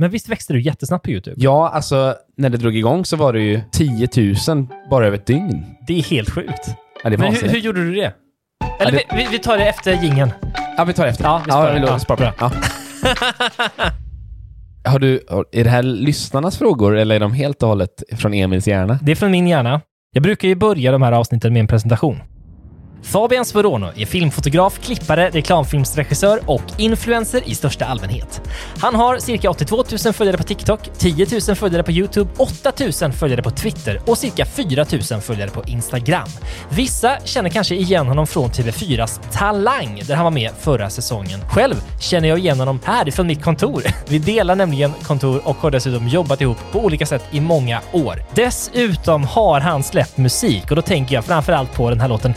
Men visst växte du jättesnabbt på YouTube? Ja, alltså när det drog igång så var det ju 10 000 bara över ett dygn. Det är helt sjukt. Ja, det är Men hur, vansinnigt. hur gjorde du det? Eller det- vi, vi, tar det efter gingen. Ja, vi tar det efter. Ja, vi sparar det. Ja, spara på det. Ja. Har du, har- är det här lyssnarnas frågor eller är de helt och hållet från Emils hjärna? Det är från min hjärna. Jag brukar ju börja de här avsnitten med en presentation. Fabian Sporono är filmfotograf, klippare, reklamfilmsregissör och influencer i största allmänhet. Han har cirka 82 000 följare på TikTok, 10 000 följare på YouTube, 8 000 följare på Twitter och cirka 4 000 följare på Instagram. Vissa känner kanske igen honom från TV4s Talang, där han var med förra säsongen. Själv känner jag igen honom härifrån mitt kontor. Vi delar nämligen kontor och har dessutom jobbat ihop på olika sätt i många år. Dessutom har han släppt musik och då tänker jag framförallt på den här låten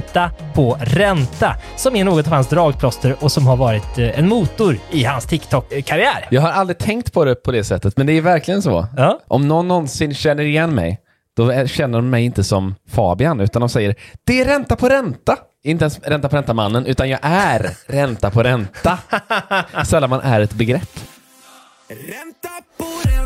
Ränta på ränta, som är något av hans dragplåster och som har varit eh, en motor i hans TikTok-karriär. Jag har aldrig tänkt på det på det sättet, men det är verkligen så. Ja. Om någon någonsin känner igen mig, då känner de mig inte som Fabian, utan de säger det är ränta på ränta. Inte ens ränta på ränta-mannen, utan jag är ränta på ränta. Sällan man är ett begrepp. Ränta på ränta,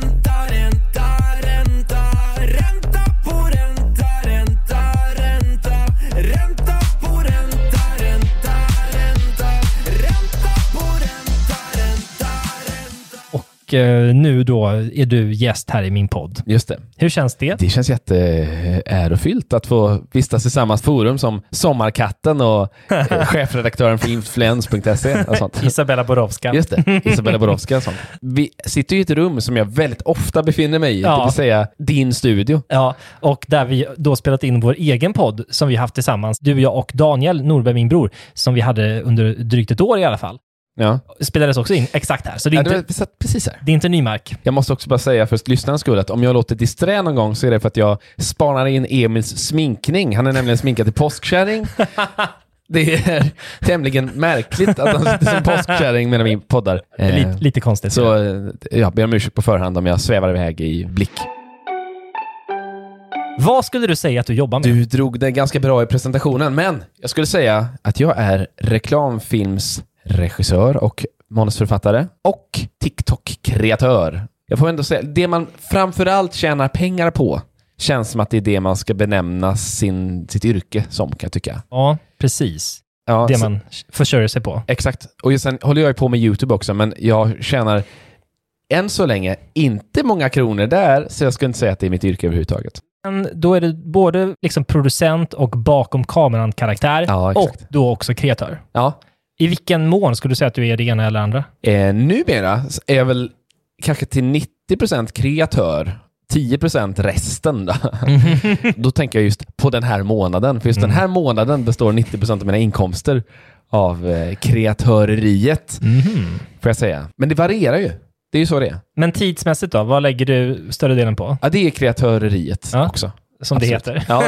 Och eh, nu då är du gäst här i min podd. Just det. Hur känns det? Det känns jätteärofyllt att få vistas i samma forum som Sommarkatten och eh, chefredaktören för influens.se. Isabella Borowska. Just det, Isabella Borowska och sånt. Vi sitter i ett rum som jag väldigt ofta befinner mig i, Ja. det vill säga din studio. Ja, och där vi då spelat in vår egen podd som vi haft tillsammans. Du, jag och Daniel Norberg, min bror, som vi hade under drygt ett år i alla fall. Ja. Spelades också in exakt här, så det är, Ja, inte, precis här. det är inte ny mark. Jag måste också bara säga för lyssnarnas skull att om jag låter disträ någon gång så är det för att jag spanar in Emils sminkning. Han är nämligen sminkad till påskkärring. Det är tämligen märkligt att han sitter som påskkärring medan vi poddar. Eh, Lite, lite konstigt. Så eh, jag ber om ursäkt på förhand om jag svävar iväg i blick. Vad skulle du säga att du jobbar med? Du drog det ganska bra i presentationen, men jag skulle säga att jag är reklamfilmsregissör och manusförfattare och TikTok-kreatör. Jag får ändå säga, det man framförallt tjänar pengar på känns som att det är det man ska benämna sin, sitt yrke som, kan jag tycka. Ja, precis. Ja, Det så- man försörjer sig på. Exakt. Och sen håller jag ju på med YouTube också, men jag tjänar än så länge inte många kronor där, så jag skulle inte säga att det är mitt yrke överhuvudtaget. Men då är du både liksom producent och bakom kameran-karaktär Ja, och då också kreatör. Ja, I vilken mån skulle du säga att du är det ena eller andra? Eh, numera är jag väl kanske till 90% kreatör, 10% resten. Då. då tänker jag just på den här månaden, för just den här månaden består 90% av mina inkomster av eh, kreatöreriet, Mhm. får jag säga. Men det varierar ju. Det är ju så det är. Men tidsmässigt då? Vad lägger du större delen på? Ja, det är kreatöreriet Ja. också. Som Absolut. det heter. Ja.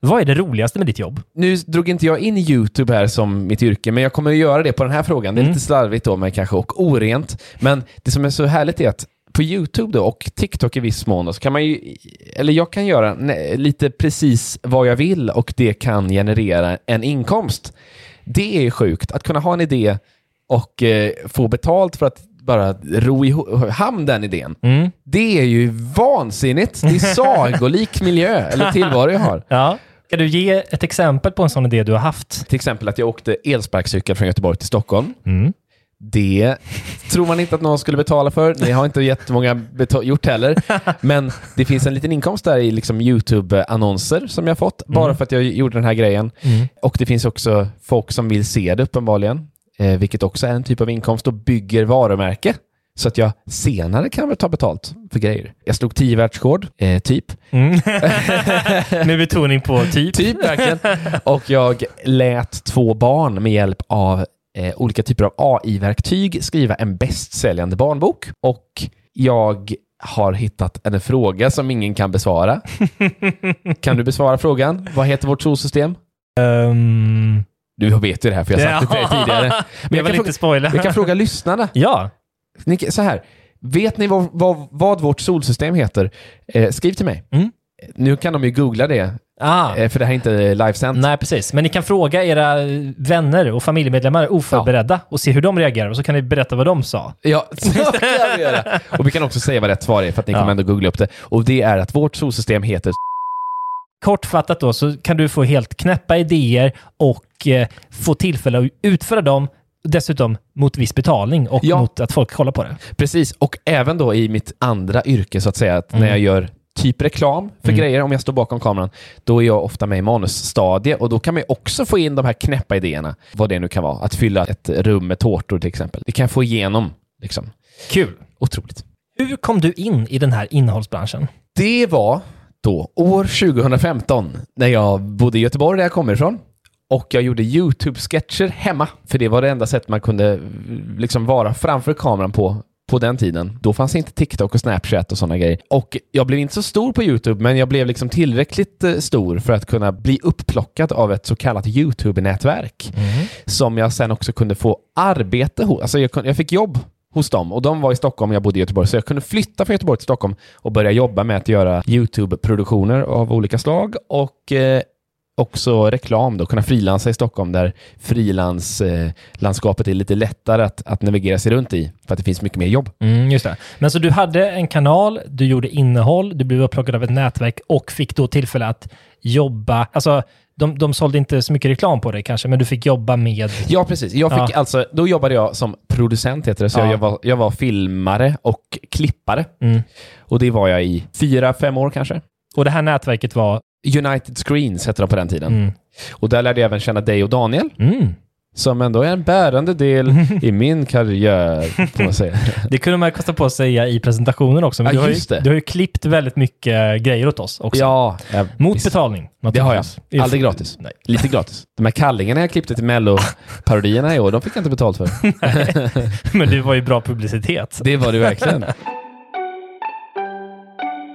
Vad är det roligaste med ditt jobb? nu drog inte jag in YouTube här som mitt yrke, men jag kommer att göra det på den här frågan. Det är Mm. lite slarvigt då, men kanske, och orent. Men det som är så härligt är att på YouTube då, och TikTok i viss mån, då, så kan man ju, eller jag kan göra ne- lite precis vad jag vill och det kan generera en inkomst. Det är sjukt, att kunna ha en idé och eh, få betalt för att bara ro i hamn den idén. Mm. Det är ju vansinnigt. Det är sagolik miljö, eller tillvaro jag har. Ja. Ska du ge ett exempel på en sån idé du har haft? Till exempel att jag åkte elsparkcykel från Göteborg till Stockholm. Mm. Det tror man inte att någon skulle betala för. Det har inte jättemånga gjort heller. Men det finns en liten inkomst där i liksom YouTube-annonser som jag fått, bara för att jag gjorde den här grejen. Mm. Och det finns också folk som vill se det uppenbarligen, eh, vilket också är en typ av inkomst och bygger varumärke. Så att jag senare kan väl ta betalt för grejer. Jag slog 10 världsrekord, eh, typ. Mm. Med betoning på typ. Typ verkligen. Och jag lät två barn med hjälp av eh, olika typer av AI-verktyg skriva en bästsäljande barnbok. Och jag har hittat en fråga som ingen kan besvara. kan du besvara frågan? Vad heter vårt solsystem? Um, Du vet ju det här för jag har sagt det till dig tidigare. Men jag jag kan spoila. Jag kan fråga lyssnarna. Ja. Ni, så här, vet ni vad, vad, vad vårt solsystem heter? Eh, skriv till mig. Mm. Nu kan de ju googla det, Ah. eh, för det här är inte livesänt. Nej, precis. Men ni kan fråga era vänner och familjemedlemmar oförberedda och se hur de reagerar och så kan ni berätta vad de sa. Ja, så kan vi göra. Och vi kan också säga vad rätt svar är, för att ni Ja. kommer ändå googla upp det. Och det är att vårt solsystem heter Kortfattat då så kan du få helt knäppa idéer och eh, få tillfälle att utföra dem dessutom mot viss betalning och Ja. mot att folk kollar på det. Precis, och även då i mitt andra yrke så att säga, att Mm. när jag gör typ reklam för Mm. grejer, om jag står bakom kameran, då är jag ofta med i manusstadie och då kan man ju också få in de här knäppa idéerna, vad det nu kan vara. Att fylla ett rum med tårtor till exempel. Det kan jag få igenom. Liksom. Kul! Otroligt. Hur kom du in i den här innehållsbranschen? Det var då år 2015 när jag bodde i Göteborg där jag kommer ifrån. Och jag gjorde YouTube-sketcher hemma, för det var det enda sätt man kunde liksom vara framför kameran på på den tiden. Då fanns inte TikTok och Snapchat och sådana grejer. Och jag blev inte så stor på YouTube, men jag blev liksom tillräckligt eh, stor för att kunna bli upplockad av ett så kallat YouTube-nätverk. Som jag sen också kunde få arbete hos. Alltså jag, jag fick jobb hos dem och de var i Stockholm, jag bodde i Göteborg, så jag kunde flytta från Göteborg till Stockholm och börja jobba med att göra YouTube-produktioner av olika slag och eh, också reklam då, kunna frilansa i Stockholm där frilanslandskapet är lite lättare att, att navigera sig runt i för att det finns mycket mer jobb. Mm, just det. Men så du hade en kanal, du gjorde innehåll, du blev upplockad av ett nätverk och fick då tillfälle att jobba. Alltså, de, de sålde inte så mycket reklam på dig kanske, men du fick jobba med... Ja, precis. Jag fick Ja. alltså, då jobbade jag som producent, heter det, så Ja. jag, var, jag var filmare och klippare. Mm. Och det var jag i fyra, fem år kanske. Och det här nätverket var... United Screens hette de på den tiden. Mm. Och där lärde jag även känna dig och Daniel, Mm. Som ändå är en bärande del i min karriär, får man säga. Det kunde man kosta på att säga i presentationen också. Men Ja, du, har ju, det. du har ju klippt väldigt mycket grejer åt oss också. Ja, ja, Mot visst. betalning. Det har jag. Aldrig gratis. Nej. Lite gratis. De här kallingarna jag klippte till Mello-parodierna i år, de fick jag inte betalt för. Men det var ju bra publicitet. Det var det verkligen.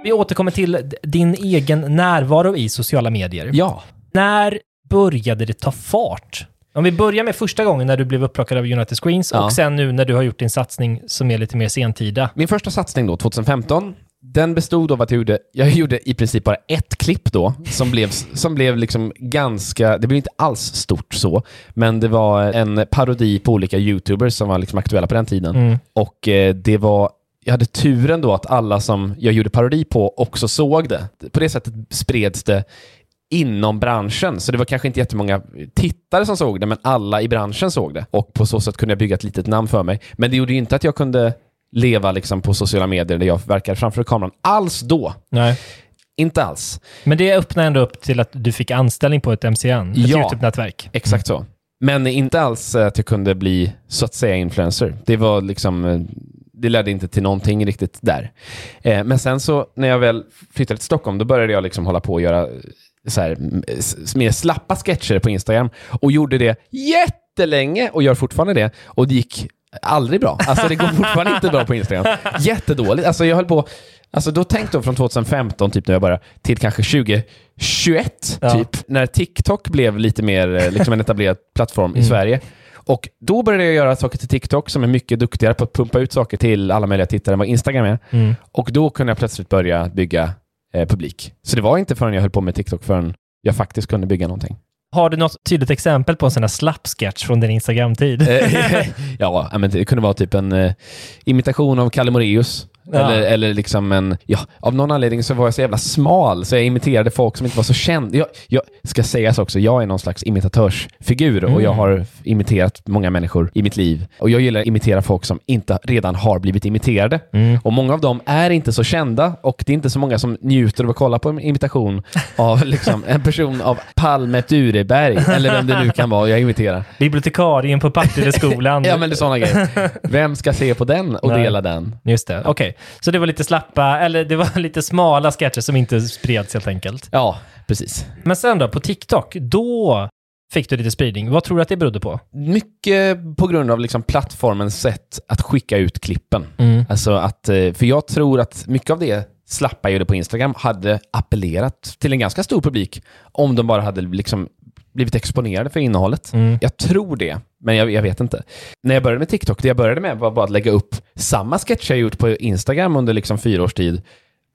Vi återkommer till din egen närvaro i sociala medier. Ja. När började det ta fart? Om vi börjar med första gången när du blev upplockad av United Screens Ja. och sen nu när du har gjort din satsning som är lite mer sentida. Min första satsning då, 2015, den bestod av att jag gjorde, jag gjorde i princip bara ett klipp då, som blev, som blev liksom ganska, det blev inte alls stort så, men det var en parodi på olika YouTubers som var liksom aktuella på den tiden. Mm. Och eh, det var, jag hade turen då att alla som jag gjorde parodi på också såg det. På det sättet spreds det inom branschen, så det var kanske inte jättemånga tittare som såg det, men alla i branschen såg det. Och på så sätt kunde jag bygga ett litet namn för mig. Men det gjorde ju inte att jag kunde leva liksom på sociala medier där jag verkar framför kameran alls då. Nej. Inte alls. Men det öppnade ändå upp till att du fick anställning på ett MCN, ett Ja. YouTube-nätverk. Exakt så. Men inte alls eh, att jag kunde bli så att säga influencer. Det var liksom, eh, det ledde inte till någonting riktigt där. Eh, Men sen så när jag väl flyttade till Stockholm, då började jag liksom hålla på att göra så här, mer slappa sketcher på Instagram och gjorde det jättelänge och gör fortfarande det. Och det gick aldrig bra. Alltså det går fortfarande inte bra på Instagram. Jättedåligt. Alltså jag höll på, alltså då tänkte jag från 2015 typ när jag började till kanske 2021 Ja. typ. När TikTok blev lite mer eh, liksom en etablerad plattform i Mm. Sverige. Och då började jag göra saker till TikTok som är mycket duktigare på att pumpa ut saker till alla möjliga tittare än vad Instagram är. Mm. Och då kunde jag plötsligt börja bygga eh, publik. Så det var inte förrän jag höll på med TikTok förrän jag faktiskt kunde bygga någonting. Har du något tydligt exempel på en sån här slapp-sketch från din Instagram-tid? Eh, ja, men det kunde vara typ en eh, imitation av Kalle Moraeus. Ja. Eller, eller liksom en, ja, av någon anledning så var jag så jävla smal så jag imiterade folk som inte var så kända. Jag, jag ska sägas också, jag är någon slags imitatörsfigur och Mm. jag har imiterat många människor i mitt liv. Och jag gillar att imitera folk som inte redan har blivit imiterade. Mm. Och många av dem är inte så kända och det är inte så många som njuter av att kolla på en imitation av liksom, en person av Palme Dureberg eller vem det nu kan vara jag imiterar. Bibliotekarien på Partilleskolan. Ja, men det är sådana grejer. Vem ska se på den och Nej. dela den? Just det, okej. Så det var lite slappa, eller det var lite smala sketcher som inte spreds helt enkelt. Ja, precis. Men sen då, på TikTok, då fick du lite spridning. Vad tror du att det berodde på? Mycket på grund av liksom plattformens sätt att skicka ut klippen. Mm. Alltså att, eh, för jag tror att mycket av det slappa gjorde på Instagram hade appellerat till en ganska stor publik om de bara hade liksom blivit exponerade för innehållet. Mm. Jag tror det, men jag, jag vet inte. När jag började med TikTok, det jag började med var bara att lägga upp samma sketcher jag gjort på Instagram under liksom fyra års tid,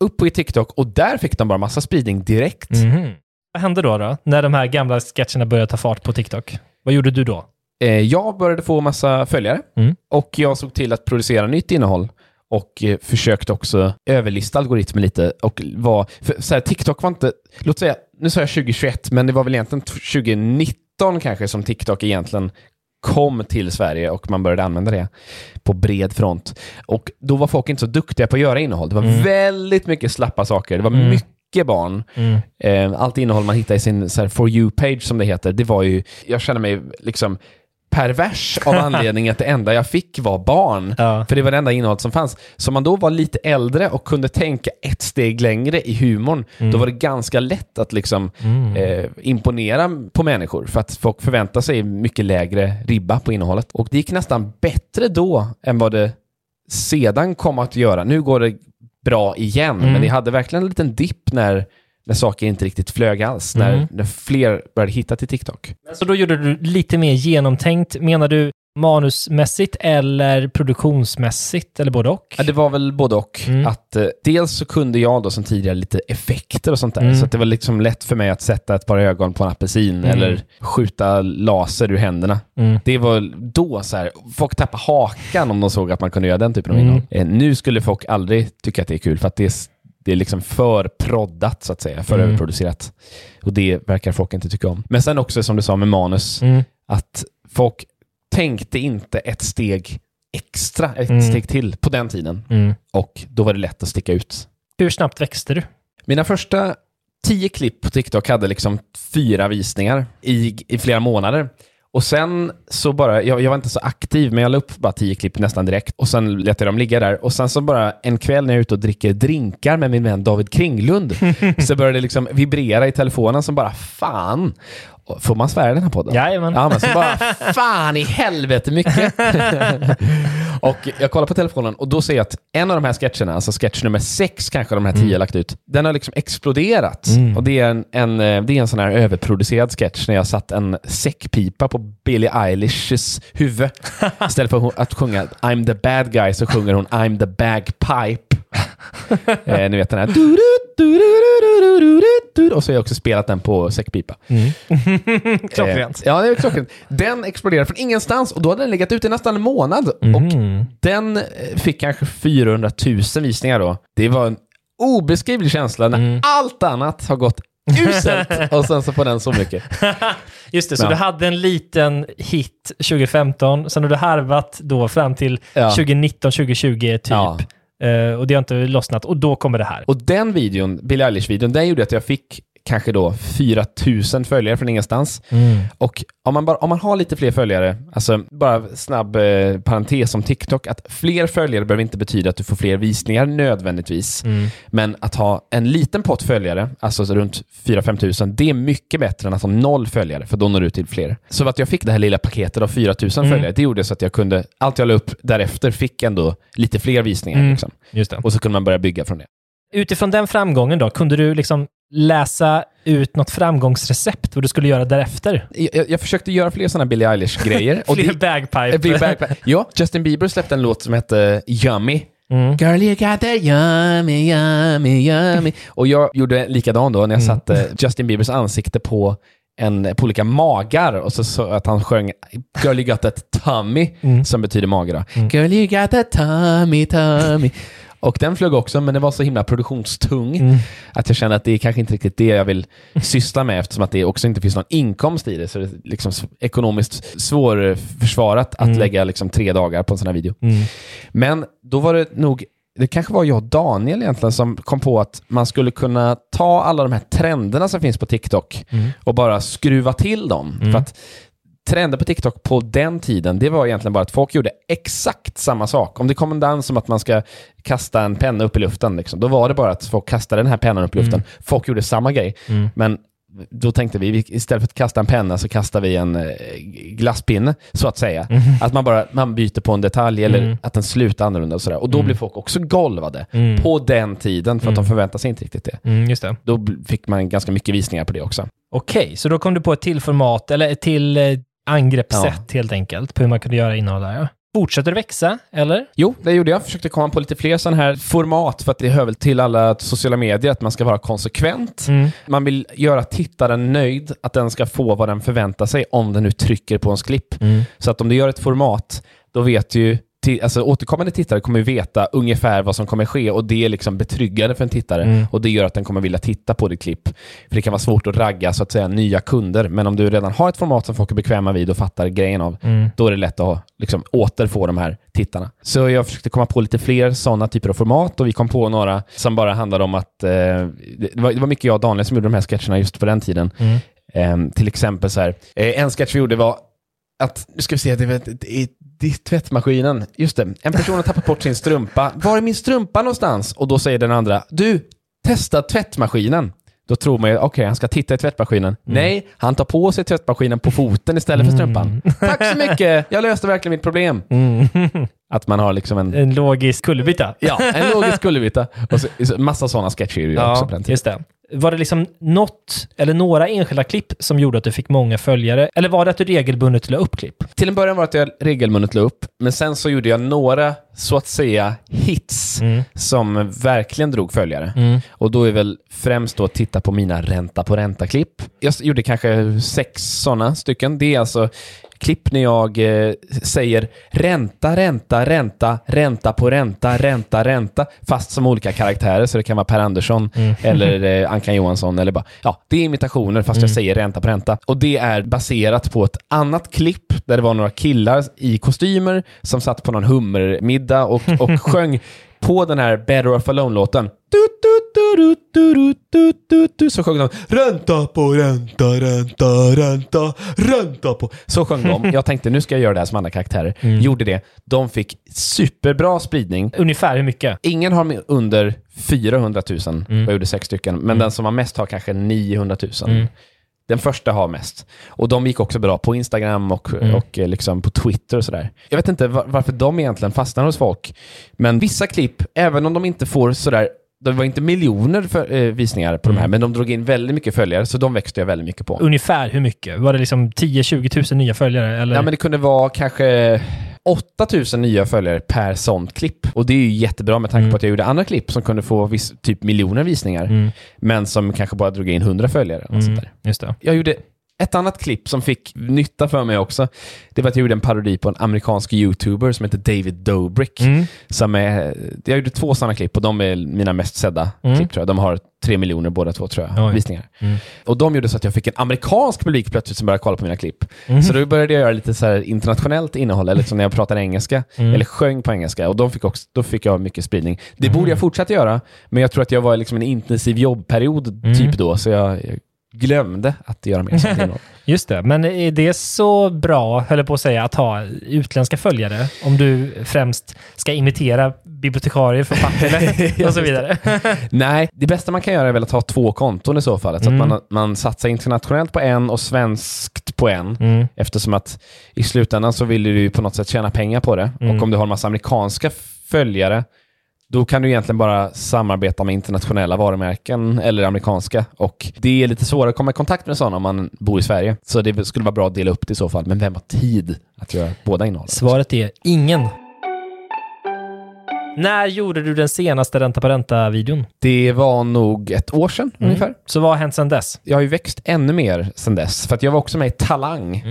upp på TikTok och där fick de bara massa spridning direkt. Mhm. Vad hände då, då? När de här gamla sketcherna började ta fart på TikTok? Vad gjorde du då? Eh, jag började få massa följare Mm. och jag såg till att producera nytt innehåll och eh, försökte också överlista algoritmen lite och var, för så här, TikTok var inte, låt säga, nu sa jag 2021, men det var väl egentligen 2019 kanske som TikTok egentligen kom till Sverige och man började använda det på bred front. Och då var folk inte så duktiga på att göra innehåll. Det var Mm. väldigt mycket slappa saker. Det var Mm. mycket barn. Mm. Eh, allt innehåll man hittar i sin For You-page som det heter, det var ju, jag känner mig liksom pervers av anledning att det enda jag fick var barn. Ja. För det var det enda innehållet som fanns. Så om man då var lite äldre och kunde tänka ett steg längre i humorn, då var det ganska lätt att liksom Mm. eh, imponera på människor. För att folk förväntar sig mycket lägre ribba på innehållet. Och det gick nästan bättre då än vad det sedan kom att göra. Nu går det bra igen, Mm. men det hade verkligen en liten dipp när, när saker inte riktigt flög alls. Mm. När, när fler började hitta till TikTok. Så då gjorde du lite mer genomtänkt. Menar du manusmässigt eller produktionsmässigt eller både och? Ja, det var väl både och. Mm. Att, eh, dels så kunde jag då som tidigare lite effekter och sånt där. Mm. Så det var liksom lätt för mig att sätta ett par ögon på en apelsin Mm. eller skjuta laser ur händerna. Mm. Det var då så här, folk tappade hakan om de såg att man kunde göra den typen av Mm. innehåll. Eh, nu skulle folk aldrig tycka att det är kul för att det är, det är liksom för proddat så att säga, för Mm. överproducerat. Och det verkar folk inte tycka om. Men sen också som du sa med manus, Mm. att folk tänkte inte ett steg extra, ett Mm. steg till på den tiden. Mm. Och då var det lätt att sticka ut. Hur snabbt växte du? Mina första tio klipp på TikTok hade liksom fyra visningar i, i flera månader. Och sen så bara, jag, jag var inte så aktiv, men jag la upp bara tio klipp nästan direkt. Och sen lät jag dem ligga där. Och sen så bara en kväll när jag är ute och dricker drinkar med min vän David Kringlund, så började det liksom vibrera i telefonen som bara fan. Får man svära i den här podden? Jajamän. Ja, men så bara fan i helvete mycket. och jag kollar på telefonen och då ser jag att en av de här sketcherna, alltså sketch nummer sex kanske de här tio har lagt ut, den har liksom exploderat. Mm. Och det är en, en, eh, det är en sån här överproducerad sketch när jag satt en säckpipa på Billie Eilishs huvud. Istället för att sjunga I'm the bad guy så sjunger hon I'm the bagpipe. Eh, ni vet den här. Och så har jag också spelat den på säckpipa. Klockrent. Eh, ja, det är klockrent. Den exploderade från ingenstans och då hade den legat ute i nästan en månad. Och Mm. den eh, fick kanske 400 000 visningar då. Det var en obeskrivlig känsla när Mm. allt annat har gått uselt och sen så får den så mycket. Just det, så Ja. du hade en liten hit 2015, sen har du harvat då fram till Ja. 2019, 2020 typ. Ja. Eh, och det har inte lossnat. Och då kommer det här. Och den videon, Billie Eilish-videon, den gjorde att jag fick kanske då 4 000 följare från ingenstans. Mm. Och om man, bara, om man har lite fler följare, alltså bara snabb eh, parentes om TikTok, att fler följare behöver inte betyda att du får fler visningar nödvändigtvis. Mm. Men att ha en liten pott följare, alltså så runt 4-5 tusen, det är mycket bättre än att ha noll följare, för då når du ut till fler. Så att jag fick det här lilla paketet av 4 000 Mm. följare, det gjorde så att jag kunde, allt jag la upp därefter fick ändå lite fler visningar. Mm. Liksom. Och så kunde man börja bygga från det. Utifrån den framgången då, kunde du liksom läsa ut något framgångsrecept vad du skulle göra därefter? Jag, jag försökte göra fler sådana Billie Eilish-grejer. Fler bagpipe. Eh, Bang- Ja, Justin Bieber släppte en låt som hette Yummy. Mm. Girl you got that yummy, yummy, yummy. Och jag gjorde likadan då när jag Mm. satte Justin Biebers ansikte på, en, på olika magar och så, så att han sjöng Girl you got that tummy, Mm. som betyder mage då. Girl you got that tummy, tummy. Och den flög också, men det var så himla produktionstung Mm. att jag kände att det är kanske inte riktigt det jag vill syssla med eftersom att det också inte finns någon inkomst i det. Så det är liksom ekonomiskt svårförsvarat att Mm. lägga liksom tre dagar på en sån här video. Mm. Men då var det nog, det kanske var jag och Daniel egentligen som kom på att man skulle kunna ta alla de här trenderna som finns på TikTok Mm. och bara skruva till dem. Mm. För att trender på TikTok på den tiden, det var egentligen bara att folk gjorde exakt samma sak. Om det kom en dans som att man ska kasta en penna upp i luften, liksom, då var det bara att folk kastade den här pennan upp i luften. Folk gjorde samma grej. Mm. Men då tänkte vi, istället för att kasta en penna så kastar vi en eh, glasspinne, så att säga. Att man bara man byter på en detalj eller Mm. att den slutar annorlunda och sådär. Och då blir folk också golvade Mm. på den tiden för att de förväntar sig inte riktigt det. Mm, just det. Då fick man ganska mycket visningar på det också. Okej, så då kom du på ett till format, eller ett till angreppssätt helt enkelt, på hur man kunde göra innehåll där. Ja. Fortsätter växa, eller? Jo, det gjorde jag. Försökte komma på lite fler sådana här format för att det hör väl till alla sociala medier att man ska vara konsekvent. Mm. Man vill göra tittaren nöjd, att den ska få vad den förväntar sig om den nu trycker på ens klipp. Mm. Så att om du gör ett format, då vet ju Alltså, återkommande tittare kommer veta ungefär vad som kommer ske och det är liksom betryggande för en tittare Mm. och det gör att den kommer vilja titta på ditt klipp. För det kan vara svårt att ragga så att säga nya kunder, men om du redan har ett format som folk är bekväma vid och fattar grejen av, Mm. då är det lätt att liksom, återfå de här tittarna. Så jag försökte komma på lite fler sådana typer av format och vi kom på några som bara handlade om att eh, det, var, det var mycket jag och Daniel som gjorde de här sketcherna just på den tiden. Mm. Ehm, till exempel så här, eh, en sketch vi gjorde var att, nu ska vi se, det det- i, i tvättmaskinen, just det, en person har tappat bort sin strumpa. Var är min strumpa någonstans? Och då säger den andra, du, testa tvättmaskinen. Då tror man ju, okej, han ska titta i tvättmaskinen. Nej, han tar på sig tvättmaskinen på foten istället för strumpan. Tack så mycket, jag löste verkligen mitt problem. Mm. Att man har liksom en, en logisk kullerbytta. ja, en logisk kullerbytta. Och så, massa sådana sketcher gjorde jag också på den tiden. just det. Var det liksom något, eller några enskilda klipp som gjorde att du fick många följare? Eller var det att du regelbundet la upp klipp? Till en början var det att jag regelbundet la upp, men sen så gjorde jag några, så att säga, hits Mm. som verkligen drog följare. Och då är väl främst då att titta på mina ränta på ränta-klipp. Jag gjorde kanske sex sådana stycken. Det är alltså klipp när jag eh, säger ränta, ränta, ränta, ränta på ränta, ränta, ränta, fast som olika karaktärer. Så det kan vara Per Andersson eller eh, Ankan Johansson eller bara, ja, det är imitationer fast jag säger ränta på ränta. Och det är baserat på ett annat klipp där det var några killar i kostymer som satt på någon hummermiddag och, och sjöng på den här Better Off Alone-låten. Du, du, du, du, du, Så sjöng de ränta på ränta, ränta, ränta, ränta på... Så sjöng de. Jag tänkte nu ska jag göra det här som andra karaktärer. Gjorde det. De fick superbra spridning. Ungefär hur mycket? Ingen har under 400 000. Jag gjorde sex stycken. Men den som har mest har kanske 900 000. Den första har mest. Och de gick också bra på Instagram och, och eh, liksom på Twitter och sådär. Jag vet inte var, varför de egentligen fastnar hos folk. Men vissa klipp, även om de inte får sådär det var inte miljoner för, eh, visningar på de här, men de drog in väldigt mycket följare, så de växte jag väldigt mycket på. Ungefär hur mycket? Var det liksom 10-20 000 nya följare? Eller? Ja, men det kunde vara kanske 8000 nya följare per sånt klipp. Och det är ju jättebra med tanke på att jag gjorde andra klipp som kunde få viss, typ miljoner visningar, men som kanske bara drog in 100 följare. något sånt där. Just det. Jag gjorde ett annat klipp som fick nytta för mig också. Det var att jag gjorde en parodi på en amerikansk YouTuber som heter David Dobrik. Mm. Som är, jag gjorde två sådana klipp och de är mina mest sedda klipp tror jag. De har tre miljoner båda två tror jag, Mm. Oj. visningar. Mm. Och de gjorde så att jag fick en amerikansk publik plötsligt som började kolla på mina klipp. Mm. Så då började jag göra lite så internationellt innehåll, eller som när jag pratade engelska, Mm. eller sjöng på engelska. Och de fick också, då fick jag mycket spridning. Det borde jag fortsätta göra, men jag tror att jag var liksom en intensiv jobbperiod Mm. typ då, så jag, jag glömde att göra mer sånt innehåll. Just det, men är det så bra, höll jag på att säga, att ha utländska följare? Om du främst ska imitera bibliotekarier, författare och så vidare. Nej, det bästa man kan göra är väl att ha två konton i så fall. Så Mm. att man, man satsar internationellt på en och svenskt på en. Mm. Eftersom att i slutändan så vill du ju på något sätt tjäna pengar på det. Mm. Och om du har en massa amerikanska följare, då kan du egentligen bara samarbeta med internationella varumärken eller amerikanska. Och det är lite svårare att komma i kontakt med sådana om man bor i Sverige. Så det skulle vara bra att dela upp det i så fall. Men vem har tid att göra båda innehållen? Svaret är ingen. När gjorde du den senaste ränta på ränta-videon? Det var nog ett år sedan Mm. ungefär. Så vad har hänt sedan dess? Jag har ju växt ännu mer sedan dess. För att jag var också med i Talang.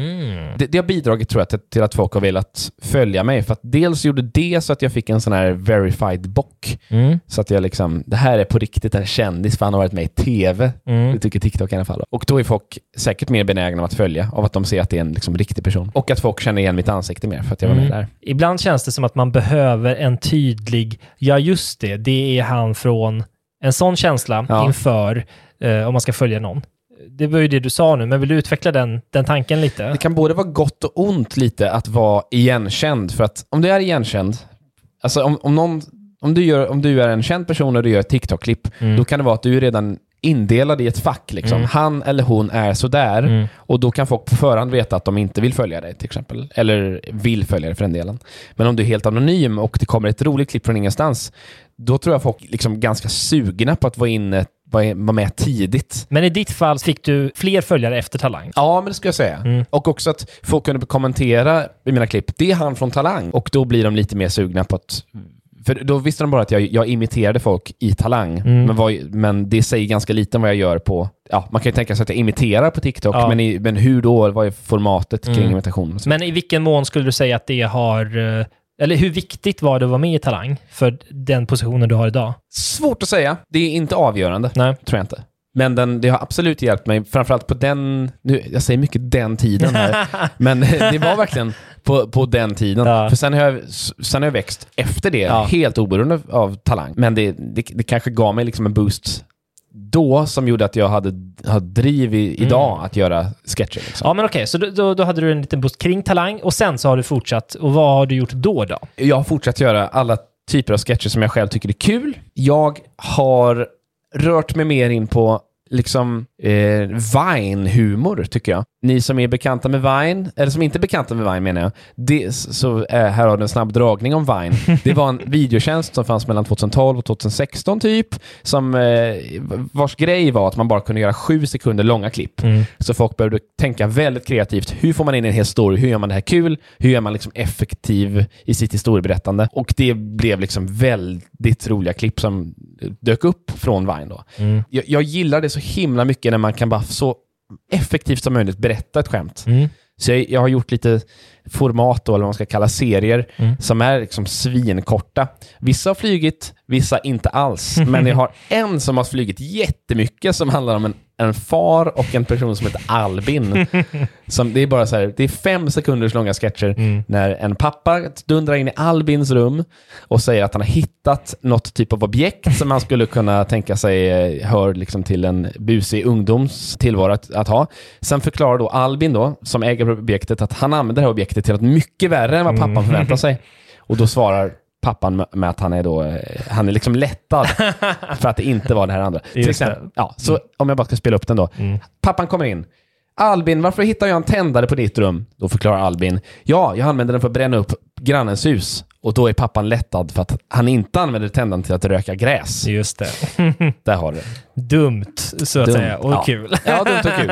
Det, det har bidragit tror jag till, till att folk har velat följa mig. För att dels gjorde det så att jag fick en sån här verified bock. Mm. Så att jag liksom, det här är på riktigt en kändis för han har varit med i TV. Mm. Det tycker TikTok i alla fall. Och då är folk säkert mer benägna att följa av att de ser att det är en liksom, riktig person. Och att folk känner igen mitt ansikte mer för att jag var med Mm. där. Ibland känns det som att man behöver en tydlig, ja just det, det är han från en sån känsla Ja. inför eh, om man ska följa någon. Det var ju det du sa nu, men vill du utveckla den, den tanken lite? Det kan både vara gott och ont lite att vara igenkänd. För att om du är igenkänd, alltså om, om någon om du, gör, om du är en känd person och du gör ett TikTok-klipp, Mm. då kan det vara att du redan indelad i ett fack. Liksom. Mm. Han eller hon är sådär. Mm. Och då kan folk på förhand veta att de inte vill följa dig till exempel. Eller vill följa dig för den delen. Men om du är helt anonym och det kommer ett roligt klipp från ingenstans, då tror jag folk liksom ganska sugna på att vara inne, vara med tidigt. Men i ditt fall fick du fler följare efter Talang. Ja, men det ska jag säga. Mm. Och också att folk kunde kommentera i mina klipp, det är han från Talang. Och då blir de lite mer sugna på att... För då visste de bara att jag, jag imiterade folk i Talang. Mm. Men, vad, men det säger ganska lite om vad jag gör på... Ja, man kan ju tänka sig att jag imiterar på TikTok, Ja. men, i, men hur då? Vad är formatet kring Mm. imitation? Men i vilken mån skulle du säga att det har... eh, Eller hur viktigt var det att vara med i Talang för den positionen du har idag? Svårt att säga. Det är inte avgörande, Nej. tror jag inte. Men den, det har absolut hjälpt mig, framförallt på den, nu, jag säger mycket den tiden här, men det var verkligen på, på den tiden. Ja. För sen har, jag, sen har jag växt efter det, Ja. helt oberoende av talang. Men det, det, det kanske gav mig liksom en boost då som gjorde att jag hade, hade driv i, idag att göra sketcher. Liksom. Ja, men okej. Så då, då, då hade du en liten boost kring Talang och sen så har du fortsatt. Och vad har du gjort då då? Jag har fortsatt göra alla typer av sketcher som jag själv tycker är kul. Jag har rört mig mer in på liksom eh, Vine-humor, tycker jag. Ni som är bekanta med Vine, eller som inte är bekanta med Vine menar jag, det, så eh, här har du en snabb dragning om Vine. Det var en videotjänst som fanns mellan 2012 och 2016 typ, som, eh, vars grej var att man bara kunde göra sju sekunder långa klipp. Så folk behövde tänka väldigt kreativt. Hur får man in en hel story? Hur gör man det här kul? Hur gör man liksom effektiv i sitt historieberättande? Och det blev liksom väldigt roliga klipp som dök upp från Vine då. Jag, jag gillar det så himla mycket när man kan bara så effektivt som möjligt berätta ett skämt. Mm. Så jag, jag har gjort lite format då, eller vad man ska kalla serier, som är liksom svinkorta. Vissa har flygit, vissa inte alls. Men jag har en som har flygit jättemycket som handlar om en, en far och en person som heter Albin. som, det är bara så här, det är fem sekunders långa sketcher när en pappa dundrar in i Albins rum och säger att han har hittat något typ av objekt som man skulle kunna tänka sig eh, hör liksom till en busig ungdoms tillvaro att, att ha. Sen förklarar då Albin då, som äger objektet, att han använder det här objektet till något mycket värre än vad pappan förväntar sig. Och då svarar pappan med- att han är då, eh, han är liksom lättad för att det inte var det här andra. Till exempel, det. ja, så om jag bara ska spela upp den då. Pappan kommer in. Albin, varför hittar jag en tändare på ditt rum? Då förklarar Albin. Ja, jag använder den för att bränna upp grannens hus. Och då är pappan lättad för att han inte använder tändaren till att röka gräs. Just det. Där har du det. Dumt, så att Dumt. säga. Och Ja. kul. Ja, dumt och kul.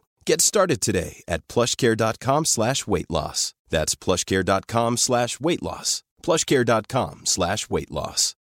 Get started today at plushcare.com slash weight loss. That's plushcare.com slash weight loss. plushcare.com slash weight loss.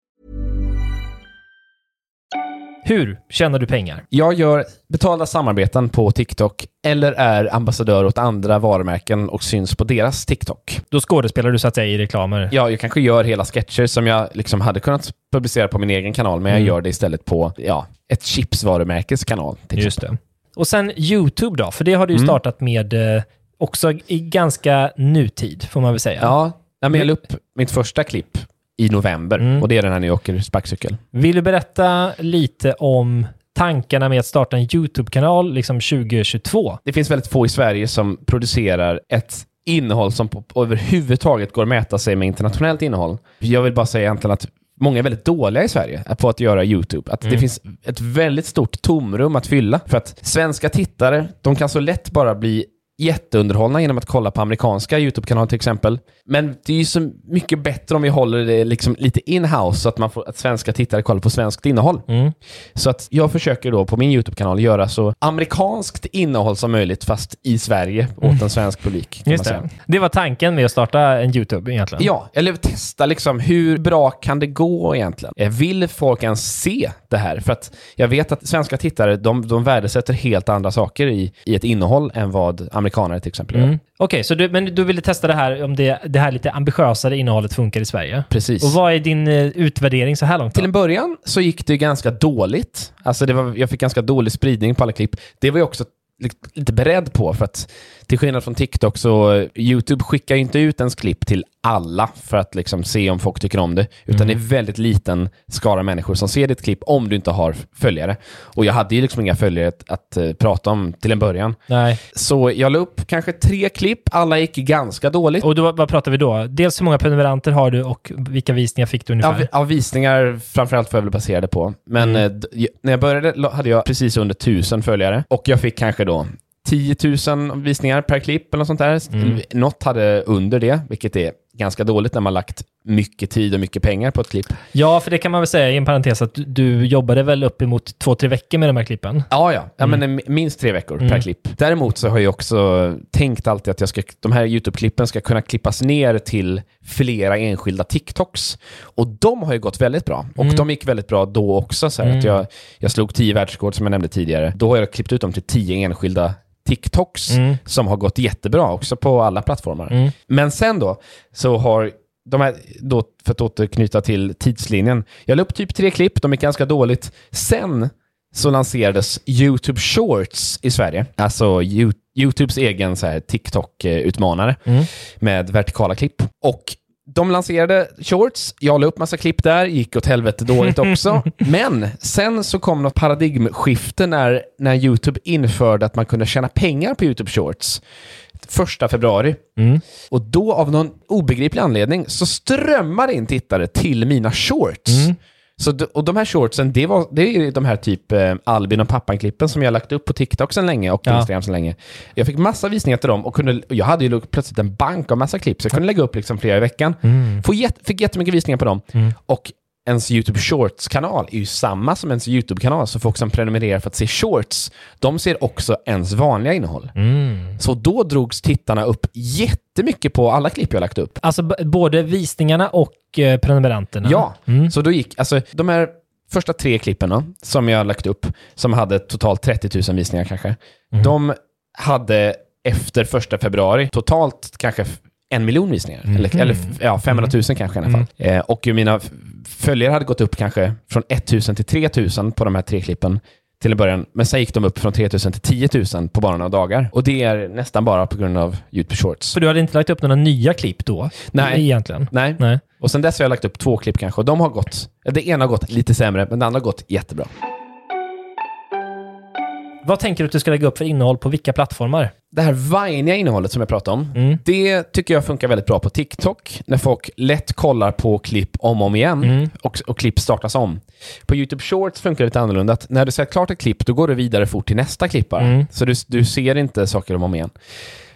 Hur tjänar du pengar? Jag gör betalda samarbeten på TikTok eller är ambassadör åt andra varumärken och syns på deras TikTok. Då skådespelar du så att säga i reklamer. Ja, jag kanske gör hela sketcher som jag liksom hade kunnat publicera på min egen kanal, men jag Mm. gör det istället på ja, ett chipsvarumärkes kanal. Till Just exempel. det. Och sen YouTube då, för det har du ju Mm. startat med eh, också i ganska nutid, får man väl säga. Ja, men jag la upp mitt första klipp i november Mm. och det är den här när jag åker sparkcykel. Vill du berätta lite om tankarna med att starta en YouTube-kanal liksom 2022? Det finns väldigt få i Sverige som producerar ett innehåll som på, överhuvudtaget går att mäta sig med internationellt innehåll. Jag vill bara säga egentligen att många är väldigt dåliga i Sverige på att göra YouTube. Att det finns ett väldigt stort tomrum att fylla. För att svenska tittare, de kan så lätt bara bli jätteunderhållna genom att kolla på amerikanska YouTube-kanaler till exempel. Men det är ju så mycket bättre om vi håller det liksom lite in-house så att, man får, att svenska tittare kollar på svenskt innehåll. Mm. Så att jag försöker då på min YouTube-kanal göra så amerikanskt innehåll som möjligt fast i Sverige åt en svensk publik. Just det. Det var tanken med att starta en YouTube egentligen. Ja, eller testa liksom hur bra kan det gå egentligen? Eh, Vill folk ens se det här? För att jag vet att svenska tittare, de, de värdesätter helt andra saker i, i ett innehåll än vad amerikanare till exempel. Mm. Okej, så du, men du ville testa det här om det, det här lite ambitiösare innehållet funkar i Sverige? Precis. Och vad är din eh, utvärdering så här långt? Till en början så gick det ganska dåligt. Alltså det var, jag fick ganska dålig spridning på alla klipp. Det var jag också li- lite beredd på för att till skillnad från TikTok så eh, YouTube skickar inte ut ens klipp till alla för att liksom se om folk tycker om det. Utan det är väldigt liten skara människor som ser ditt klipp om du inte har följare. Och jag hade ju liksom inga följare att, att eh, prata om till en början. Nej. Så jag la upp kanske tre klipp, alla gick ganska dåligt. Och då, vad pratar vi då? Dels hur många prenumeranter har du och vilka visningar fick du ungefär? Ja, ja, visningar framförallt får jag väl basera det på. Men Mm. eh, när jag började hade jag precis under 1000 följare och jag fick kanske då 10 000 visningar per klipp eller något sånt där. Mm. Något hade under det, vilket är ganska dåligt när man lagt mycket tid och mycket pengar på ett klipp. Ja, för det kan man väl säga i en parentes att du, jobbade väl uppemot två, tre veckor med de här klippen? Ja, ja. ja Mm. men minst tre veckor Mm. per klipp. Däremot så har jag också tänkt alltid att jag ska, de här YouTube-klippen ska kunna klippas ner till flera enskilda TikToks. Och de har ju gått väldigt bra. Och Mm. de gick väldigt bra då också. Så här, Mm. att jag, jag slog tio världsrekord som jag nämnde tidigare. Då har jag klippt ut dem till tio enskilda TikToks Mm. som har gått jättebra också på alla plattformar. Mm. Men sen då så har de här, då, för att återknyta till tidslinjen. Jag la upp typ tre klipp, de gick ganska dåligt. Sen så lanserades YouTube Shorts i Sverige. Alltså Yo- YouTubes egen TikTok-utmanare Mm. med vertikala klipp. Och de lanserade shorts, jag la upp massa klipp där, gick åt helvete dåligt också. Men sen så kom något paradigmskifte när, när YouTube införde att man kunde tjäna pengar på YouTube Shorts. Första februari. Mm. Och då av någon obegriplig anledning så strömmar in tittare till mina shorts. Mm. Så, och de här shortsen, det, var, det är de här typ eh, Albin och pappan-klippen som jag lagt upp på TikTok sedan länge och på Ja. Instagram sedan länge. Jag fick massa visningar till dem och, kunde, jag hade ju plötsligt en bank av massa klipp, så jag kunde lägga upp liksom flera i veckan. Mm. Få jätt, fick jättemycket visningar på dem. Mm. Och ens YouTube Shorts-kanal är ju samma som ens YouTube-kanal, så folk som prenumererar för att se shorts, de ser också ens vanliga innehåll. Mm. Så då drogs tittarna upp jättemycket på alla klipp jag lagt upp. Alltså både visningarna och eh, prenumeranterna? Ja, Mm. så då gick, alltså de här första tre klippen som jag lagt upp, som hade totalt 30 000 visningar kanske, Mm. de hade efter första februari totalt kanske en miljon visningar. Eller, eller f- ja, 500 000 kanske i alla fall. Eh, och mina följare hade gått upp kanske från 1 000 till 3 000 på de här tre klippen till en början. Men sen gick de upp från 3 000 till 10 000 på bara några dagar. Och det är nästan bara på grund av YouTube Shorts. För du hade inte lagt upp några nya klipp då? Nej. Egentligen? Nej. Nej. Och sen dess har jag lagt upp två klipp kanske och de har gått, det ena har gått lite sämre men det andra har gått jättebra. Vad tänker du att du ska lägga upp för innehåll på vilka plattformar? Det här viniga innehållet som jag pratade om, Mm. det tycker jag funkar väldigt bra på TikTok när folk lätt kollar på klipp om och om igen Mm. och, och klipp startas om. På YouTube Shorts funkar det lite annorlunda. Att när du sett klart ett klipp, då går du vidare fort till nästa klipp. Mm. Så du, du ser inte saker om och om igen.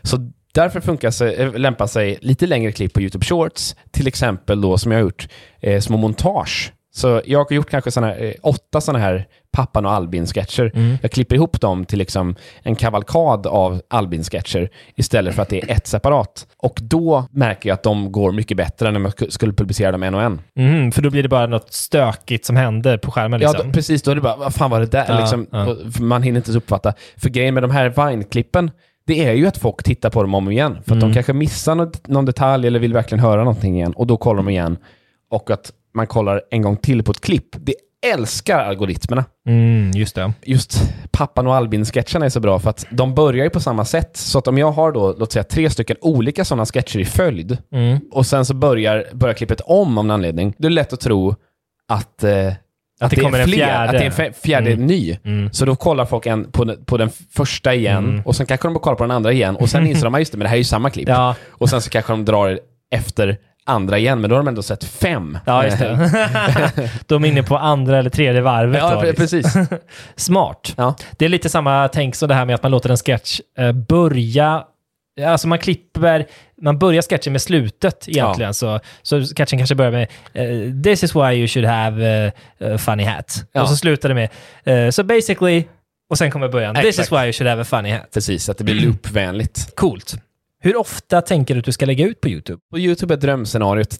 Så därför funkar sig, äh, lämpar sig lite längre klipp på YouTube Shorts, till exempel då som jag har gjort, eh, små montage. Så jag har gjort kanske såna, här, eh, åtta sådana här Pappan och Albin-sketcher. Mm. Jag klipper ihop dem till liksom en kavalkad av Albin-sketcher istället för att det är ett separat. Och då märker jag att de går mycket bättre än om jag sk- skulle publicera dem en och en. Mm, för då blir det bara något stökigt som händer på skärmen Ja, liksom. då, precis. Då är det bara, vad fan var det där? Ja, liksom, ja. Man hinner inte ens uppfatta. För grejen med de här Vine-klippen, det är ju att folk tittar på dem om och igen. För att Mm. de kanske missar något, någon detalj eller vill verkligen höra någonting igen. Och då kollar de igen. Och att man kollar en gång till på ett klipp. Det älskar algoritmerna. Mm, just det. Just Pappan och Albin-sketcherna är så bra för att de börjar ju på samma sätt. Så att om jag har då, låt säga tre stycken olika sådana sketcher i följd Mm. och sen så börjar, börjar klippet om av någon anledning, då är det lätt att tro att, eh, att, det kommer är en fler, fjärde. Att det är en fjärde Mm. ny. Mm. Så då kollar folk en, på, på den första igen Mm. och sen kanske de kollar på den andra igen och sen inser de, "Ja, just det, men det här är ju samma klipp. Ja, Och sen så kanske de drar efter andra igen, men då har de ändå sett fem. ja, just det. De är inne på andra eller tredje varvet. ja, då, liksom. precis. Smart. Ja. Det är lite samma tänk som det här med att man låter en sketch eh, börja Alltså man klipper, man börjar sketchen med slutet egentligen. Så, så sketchen kanske börjar med eh, “This is why you should have a funny hat”. Ja. Och så slutar det med eh, “So basically” och sen kommer början “This is why you should have a funny hat”. Precis, att det blir loopvänligt. Coolt. Hur ofta tänker du att du ska lägga ut på YouTube? På YouTube är drömscenariot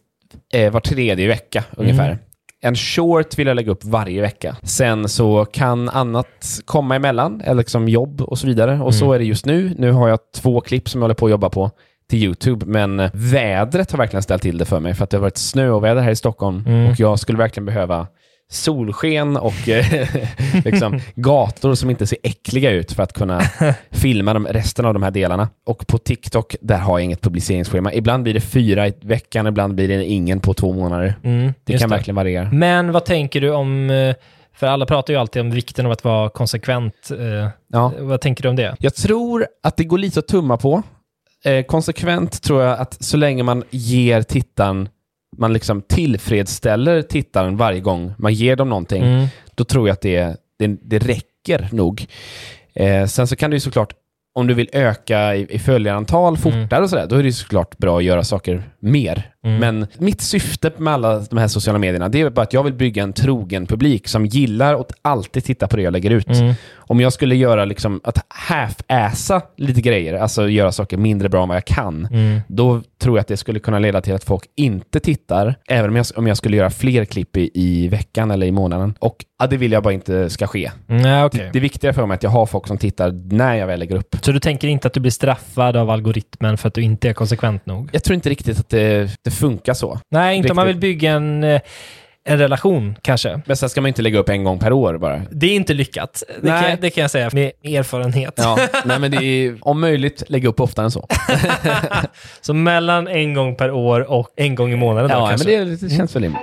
eh, var tredje vecka ungefär. Mm. En short vill jag lägga upp varje vecka. Sen så kan annat komma emellan, eller liksom jobb och så vidare. Och så Mm. är det just nu. Nu har jag två klipp som jag håller på att jobba på till YouTube, men vädret har verkligen ställt till det för mig, för att det har varit snöoväder här i Stockholm Mm. och jag skulle verkligen behöva solsken och eh, liksom gator som inte ser äckliga ut för att kunna filma de, resten av de här delarna. Och på TikTok, där har jag inget publiceringsschema. Ibland blir det fyra i veckan, ibland blir det ingen på två månader. Mm, Det kan verkligen variera. Men vad tänker du om, eh, för alla pratar ju alltid om vikten av att vara konsekvent. eh, Ja. Vad tänker du om det? Jag tror att det går lite att tumma på. Eh, konsekvent tror jag att så länge man ger tittaren, man liksom tillfredsställer tittaren varje gång man ger dem någonting, Mm. då tror jag att det, det, det räcker nog. Eh, sen så kan du såklart, om du vill öka i, i följarantal fortare och sådär, då är det såklart bra att göra saker mer. Mm. Men mitt syfte med alla de här sociala medierna, det är bara att jag vill bygga en trogen publik som gillar att alltid titta på det jag lägger ut. Om jag skulle göra liksom, att half-assa lite grejer, alltså göra saker mindre bra än vad jag kan, Mm. då tror jag att det skulle kunna leda till att folk inte tittar, även om jag, om jag skulle göra fler klipp i, i veckan eller i månaden. Och ja, det vill jag bara inte ska ske. Mm, okej. Det är viktigare för mig att jag har folk som tittar när jag väl lägger upp. Så du tänker inte att du blir straffad av algoritmen för att du inte är konsekvent nog? Jag tror inte riktigt att det, det funkar så. Nej, inte om man vill Riktigt. bygga en, eh, en relation kanske. Men sen ska man inte lägga upp en gång per år bara. Det är inte lyckat. Det, Nej. kan, det kan jag säga med erfarenhet. Ja, nej men det är om möjligt lägga upp oftare än så. Så mellan en gång per år och en gång i månaden då, Ja, men det känns väl rimligt.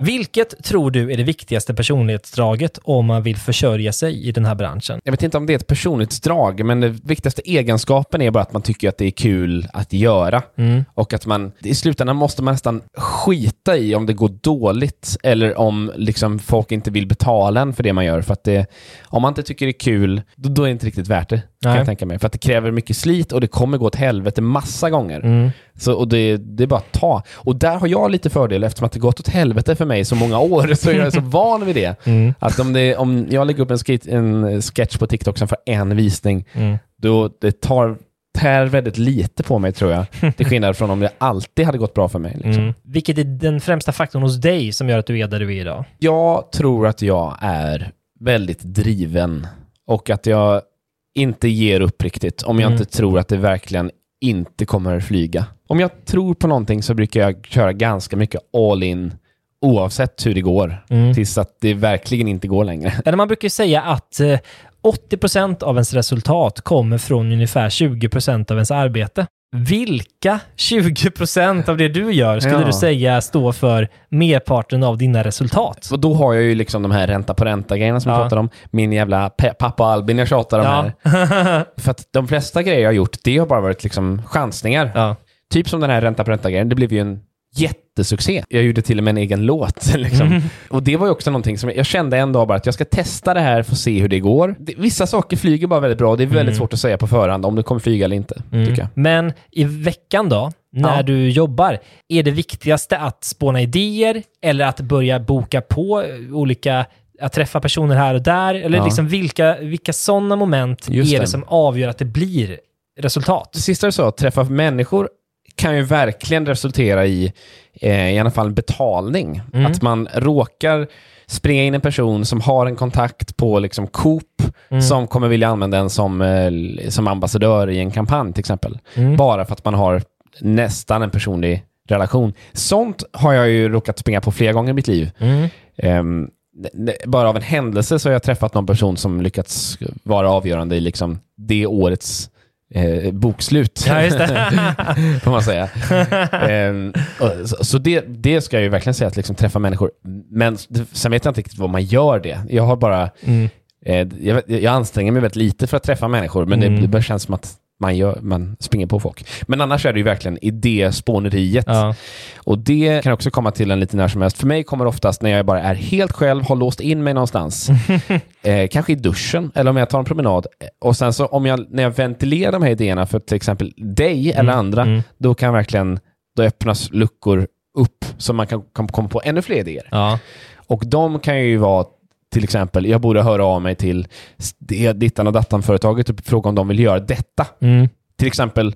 Vilket tror du är det viktigaste personlighetsdraget om man vill försörja sig i den här branschen? Jag vet inte om det är ett personlighetsdrag, men den viktigaste egenskapen är bara att man tycker att det är kul att göra. Mm. Och att man, i slutändan måste man nästan skita i om det går dåligt eller om liksom folk inte vill betala en för det man gör. För att det, om man inte tycker det är kul, då, då är det inte riktigt värt det. Kan Nej. jag tänka mig. För att det kräver mycket slit och det kommer gå åt helvete massa gånger. Mm. Så, och det, det är bara att ta. Och där har jag lite fördel eftersom att det gått åt helvete för mig så många år, så jag är så van vid det. Mm. Att om, det, om jag lägger upp en, skit, en sketch på TikTok som får en visning, Mm. då det tar tär väldigt lite på mig tror jag. Till skillnad från om det alltid hade gått bra för mig. Liksom. Mm. Vilket är den främsta faktorn hos dig som gör att du är där du är idag? Jag tror att jag är väldigt driven och att jag inte ger upp riktigt om jag Mm. inte tror att det verkligen inte kommer flyga. Om jag tror på någonting så brukar jag köra ganska mycket all in oavsett hur det går. Mm. Tills att det verkligen inte går längre. Eller man brukar säga att eh, 80% av ens resultat kommer från ungefär 20% av ens arbete. Vilka 20% av det du gör skulle Ja. du säga står för merparten av dina resultat? Och då har jag ju liksom de här ränta på ränta-grejerna som Ja. jag pratar om. Min jävla pappa Albin jag tjatar om Ja. här. För att de flesta grejer jag har gjort, det har bara varit liksom chansningar. ja. Typ som den här ränta på ränta-grejen, det blev ju en jättesuccé. Jag gjorde till och med en egen låt. Liksom. Mm. Och det var ju också någonting som jag kände en dag bara att jag ska testa det här för att se hur det går. Det, vissa saker flyger bara väldigt bra. Det är väldigt Mm. svårt att säga på förhand om det kommer flyga eller inte, jag. Men i veckan då, när Ja. du jobbar, är det viktigaste att spåna idéer eller att börja boka på olika, att träffa personer här och där? Eller Ja. liksom vilka, vilka sådana moment Just är det det. som avgör att det blir resultat? Det sista du sa, att träffa människor, kan ju verkligen resultera i eh, i alla fall betalning. Mm. Att man råkar springa in en person som har en kontakt på liksom Coop Mm. som kommer vilja använda en som, eh, som ambassadör i en kampanj till exempel. Mm. Bara för att man har nästan en personlig relation. Sånt har jag ju råkat springa på flera gånger i mitt liv. Ne- bara av en händelse så har jag träffat någon person som lyckats vara avgörande i liksom det årets eh, bokslut. Ja, just det. får man säga. Och så så det, det ska jag ju verkligen säga, att liksom träffa människor. Men sen vet jag inte riktigt vad man gör det. Jag har bara, Mm. eh, jag, jag anstränger mig väldigt lite för att träffa människor, men Mm. det, det känns som att man, gör, man springer på folk. Men annars är det ju verkligen idéspåneriet. Ja. Och det kan också komma till en lite när som helst. För mig kommer det oftast när jag bara är helt själv, har låst in mig någonstans. eh, kanske i duschen eller om jag tar en promenad. Och sen så om jag, när jag ventilerar de här idéerna för till exempel dig eller andra, mm. då kan verkligen, då öppnas luckor upp så man kan, kan komma på ännu fler idéer. Ja. Och de kan ju vara till exempel, jag borde höra av mig till dittan och dattan-företaget och fråga om de vill göra detta. Mm. Till exempel,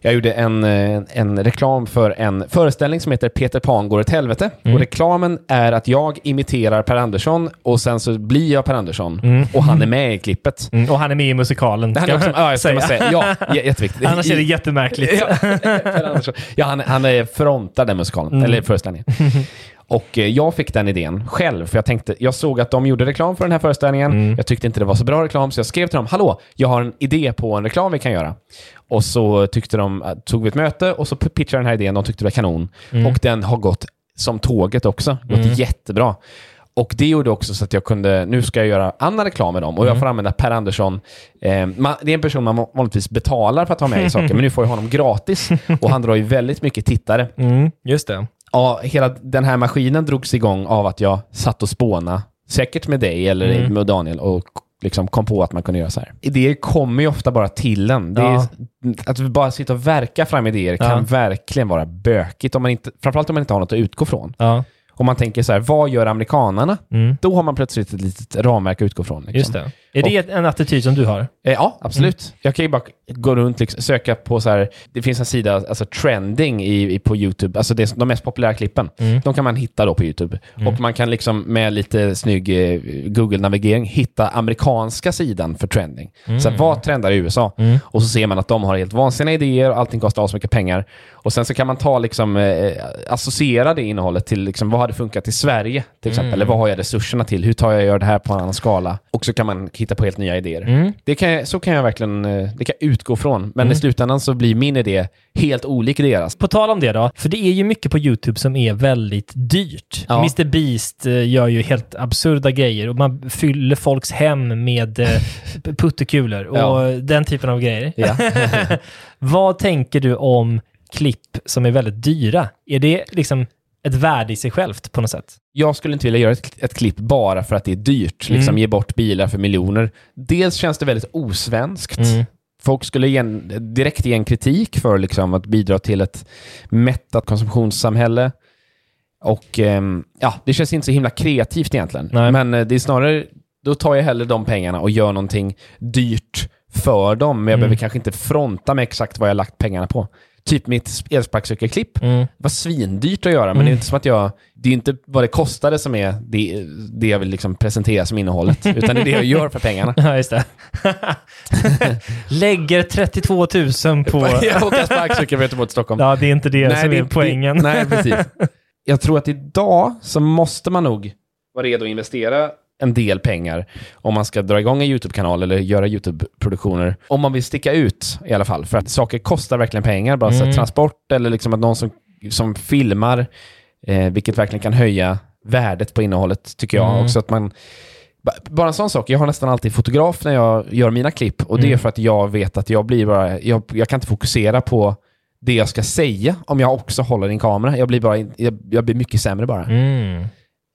jag gjorde en, eh, en reklam för en föreställning som heter Peter Pan går åt helvete. Och reklamen är att jag imiterar Per Andersson och sen så blir jag Per Andersson och han är med i klippet. Mm. Och han är med i musikalen. Han är också, ja, ska man säga. Ja, jätteviktigt. Annars är det jättemärkligt. Ja, ja han, han är frontar den musikalen, eller föreställningen. Och eh, jag fick den idén själv, för jag tänkte, jag såg att de gjorde reklam för den här föreställningen. Jag tyckte inte det var så bra reklam, så jag skrev till dem, hallå, jag har en idé på en reklam vi kan göra. Och så tyckte de, eh, tog vi ett möte och så pitchade den här idén, de tyckte det var kanon. Och den har gått som tåget också, gått jättebra. Och det gjorde också så att jag kunde, nu ska jag göra annan reklam med dem och jag får använda Per Andersson. Eh, man, det är en person man vanligtvis betalar för att ha med i saker, men nu får jag honom gratis. Och han drar ju väldigt mycket tittare. Mm, just det. Ja, hela den här maskinen drogs igång av att jag satt och spåna säkert med dig eller med Daniel, och liksom kom på att man kunde göra så här. Idéer kommer ju ofta bara till en. Det är, Ja. Att bara sitta och verka fram idéer kan Ja. verkligen vara bökigt, om man inte, framförallt om man inte har något att utgå från. Ja, Om man tänker så här, vad gör amerikanarna? Mm. Då har man plötsligt ett litet ramverk att utgå från. Liksom. just det. Är det en attityd som du har? Eh, ja, absolut. Mm. Jag kan ju bara gå runt och söka på så här, det finns en sida, alltså trending i, i, på YouTube, alltså det, de mest populära klippen. Mm. De kan man hitta då på YouTube. Och man kan liksom med lite snygg eh, Google-navigering hitta amerikanska sidan för trending. Mm. Så här, vad trendar i USA? Och så ser man att de har helt vansinniga idéer och allting kostar mycket pengar. Och sen så kan man ta liksom, eh, associera det innehållet till liksom, vad hade funkat i Sverige till exempel. Eller vad har jag resurserna till? Hur tar jag och gör det här på en annan skala? Och så kan man hitta på helt nya idéer. Det kan, jag- så kan jag verkligen eh, det kan jag utgå från. Men i slutändan så blir min idé helt olik deras. På tal om det då, för det är ju mycket på YouTube som är väldigt dyrt. Ja. Mr Beast eh, gör ju helt absurda grejer och man fyller folks hem med eh, puttekulor och Ja. den typen av grejer. Ja. Vad tänker du om klipp som är väldigt dyra? Är det liksom ett värde i sig självt på något sätt? jag skulle inte vilja göra ett, ett klipp bara för att det är dyrt. Liksom Mm. ge bort bilar för miljoner. Dels känns det väldigt osvenskt. Mm. Folk skulle gen, direkt ge en kritik för liksom, att bidra till ett mättat konsumtionssamhälle. Och ehm, ja, det känns inte så himla kreativt egentligen. Nej. Men eh, det är snarare, då tar jag hellre de pengarna och gör någonting dyrt för dem. Men jag Mm. behöver kanske inte fronta med exakt vad jag lagt pengarna på. Typ mitt elsparkcykelklipp. Mm. Det var svindyrt att göra, men det är inte som att jag... Det är inte vad det kostade som är det, det jag vill liksom presentera som innehållet, utan det är det jag gör för pengarna. Ja, just det. Lägger 32 000 på... jag åker sparkcykel från Göteborg till Stockholm. Ja, det är inte det som det- är poängen. Det, nej, precis. Jag tror att idag så måste man nog vara redo att investera en del pengar om man ska dra igång en YouTube-kanal eller göra YouTube-produktioner. Om man vill sticka ut i alla fall. För att saker kostar verkligen pengar. Bara så Mm. transport eller liksom att någon som, som filmar, eh, vilket verkligen kan höja värdet på innehållet, tycker jag. Mm. Också att man Ba- Bara en sån sak, jag har nästan alltid fotograf när jag gör mina klipp och det är Mm. för att jag vet att jag blir bara, jag, jag kan inte fokusera på det jag ska säga om jag också håller i en kamera. Jag blir, bara, jag, jag blir mycket sämre bara. Mm.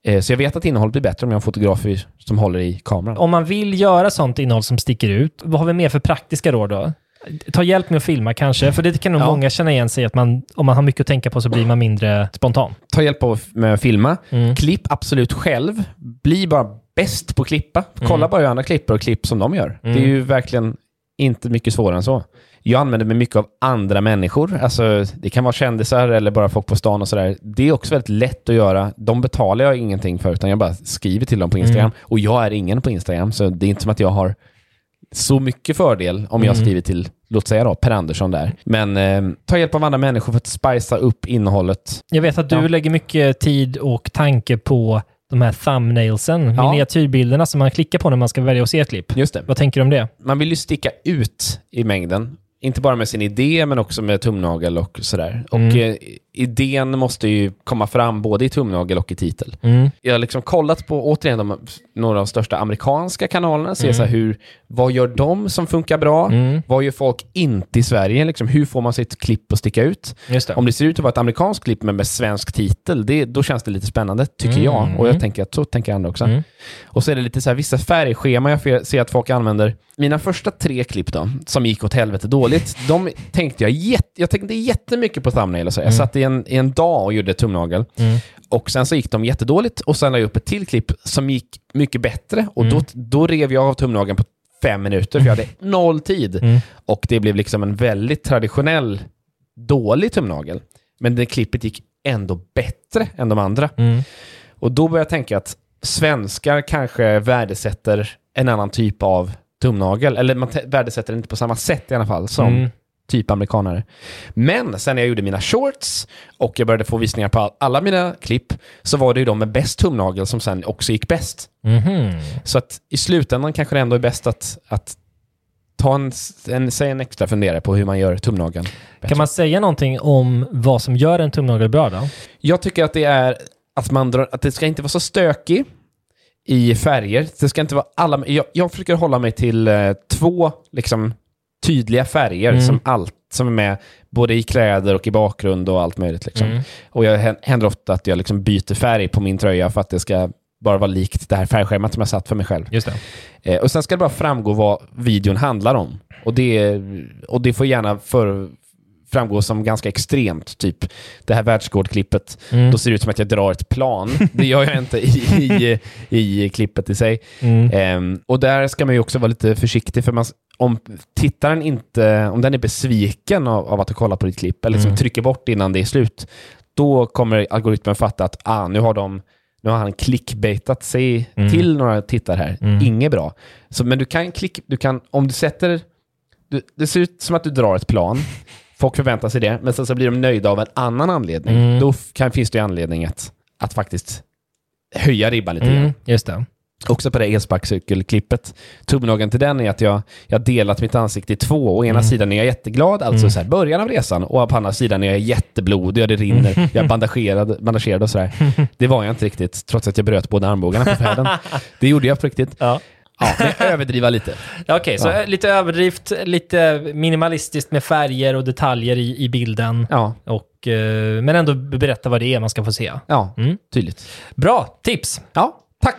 Eh, Så jag vet att innehållet blir bättre om jag har en fotograf som håller i kameran. Om man vill göra sånt innehåll som sticker ut, vad har vi mer för praktiska råd då? Ta hjälp med att filma kanske, för det kan nog Ja. många känna igen sig att man, om man har mycket att tänka på så blir man mindre spontan. Ta hjälp av med att filma. Mm. Klipp absolut själv. Bli bara bäst på att klippa. Kolla Mm. bara hur andra klipper och klipp som de gör. Det är ju verkligen inte mycket svårare än så. Jag använder mig mycket av andra människor. Alltså, det kan vara kändisar eller bara folk på stan och sådär. Det är också väldigt lätt att göra. De betalar jag ingenting för, utan jag bara skriver till dem på Instagram. Mm. Och jag är ingen på Instagram, så det är inte som att jag har så mycket fördel om jag Mm. skriver till, låt säga då, Per Andersson där. Men eh, ta hjälp av andra människor för att spicea upp innehållet. Jag vet att du Ja. lägger mycket tid och tanke på de här thumbnailsen, Ja. miniatyrbilderna som man klickar på när man ska välja att se ett klipp. Just det. Vad tänker du om det? man vill ju sticka ut i mängden. Inte bara med sin idé, men också med tumnagel och sådär. Och Mm. eh, idén måste ju komma fram både i tumnagel och i titel. Mm. Jag har liksom kollat på, återigen, de, några av de största amerikanska kanalerna, ser så här hur, vad gör de som funkar bra? Mm. Vad gör folk inte i Sverige? Liksom, hur får man sitt klipp att sticka ut? Det. Om det ser ut att vara ett amerikanskt klipp men med svensk titel, det, då känns det lite spännande, tycker Mm. jag. Och jag tänker att så tänker andra också. Mm. Och så är det lite så här, vissa färgscheman jag ser att folk använder. Mina första tre klipp då, som gick åt helvete dåligt, de tänkte jag, jätte, jag tänkte jättemycket på thumbnail och så. Jag satt i en, i en dag och gjorde tumnagel. Mm. Och sen så gick de jättedåligt och sen la jag upp ett till klipp som gick mycket bättre och Mm. då, då rev jag av tumnageln på fem minuter för jag hade noll tid. Mm. Och det blev liksom en väldigt traditionell, dålig tumnagel. Men det klippet gick ändå bättre än de andra. Mm. Och då började jag tänka att svenskar kanske värdesätter en annan typ av tumnagel. Eller man te- värdesätter den inte på samma sätt i alla fall som Mm. Typ amerikanare. Men sen när jag gjorde mina shorts och jag började få visningar på all, alla mina klipp så var det ju de med bäst tumnagel som sen också gick bäst. Mhm. Så att i slutändan kanske det ändå är bäst att, att ta en, en, säg en extra funderare på hur man gör tumnageln. bättre. Kan man säga någonting om vad som gör en tumnagel bra då? Jag tycker att det är att man drar, att det ska inte vara så stökig i färger. Det ska inte vara alla, jag, jag försöker hålla mig till eh, två liksom, tydliga färger Mm. som allt som är med både i kläder och i bakgrund och allt möjligt. Liksom. Mm. Och jag hän- händer ofta att jag liksom byter färg på min tröja för att det ska bara vara likt det här färgschemat som jag satt för mig själv. Just det. Eh, och sen ska det bara framgå vad videon handlar om. Och det, och det får gärna för, framgå som ganska extremt. Typ det här världsrekordklippet. Mm. Då ser det ut som att jag drar ett plan. Det gör jag inte i, i, i klippet i sig. Mm. Ehm, och där ska man ju också vara lite försiktig för man, om tittaren inte, om den är besviken av, av att ha kollat på ditt klipp eller liksom Mm. trycker bort innan det är slut, då kommer algoritmen fatta att ah, nu har de nu har han clickbaitat sig Mm. till några tittare här. Mm. Inget bra. Så, men du kan klick, du kan, om du sätter, du, det ser ut som att du drar ett plan, folk förväntar sig det, men sen så blir de nöjda av en annan anledning. Mm. Då kan, finns det ju anledning att, att faktiskt höja ribban lite grann. Mm. Just det. Också på det elsparkcykelklippet. Tumnageln till den är att jag, jag har delat mitt ansikte i två. Å ena Mm. sidan är jag jätteglad, alltså Mm. så här, början av resan. Och på andra sidan är jag jätteblodig och det rinner. Jag är bandagerad, bandagerad och sådär. Det var jag inte riktigt, trots att jag bröt båda armbågarna på färden. Det gjorde jag på riktigt. Ja. Ja, överdriver lite. Okej, så Ja. lite överdrift, lite minimalistiskt med färger och detaljer i, i bilden. Ja, Och, eh, men ändå berätta vad det är man ska få se. ja Mm. tydligt. Bra tips! Ja, tack.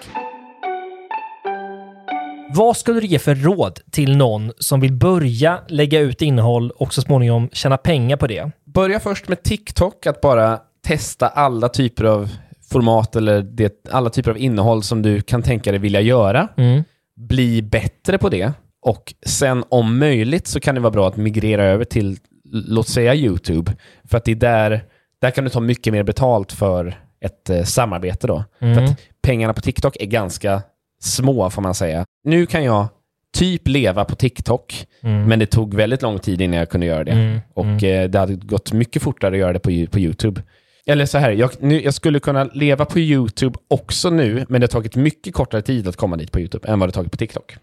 Vad skulle du ge för råd till någon som vill börja lägga ut innehåll och så småningom tjäna pengar på det? Börja först med TikTok, att bara testa alla typer av format eller det, alla typer av innehåll som du kan tänka dig vilja göra. Mm. bli bättre på det och sen om möjligt så kan det vara bra att migrera över till, låt säga YouTube, för att det är där, där kan du ta mycket mer betalt för ett eh, samarbete då. Mm. För att pengarna på TikTok är ganska små får man säga. Nu kan jag typ leva på TikTok, Mm. men det tog väldigt lång tid innan jag kunde göra det. Mm. Och Mm. eh, det hade gått mycket fortare att göra det på, på YouTube. Eller så här, jag, nu, jag skulle kunna leva på YouTube också nu, men det har tagit mycket kortare tid att komma dit på YouTube än vad det tagit på TikTok.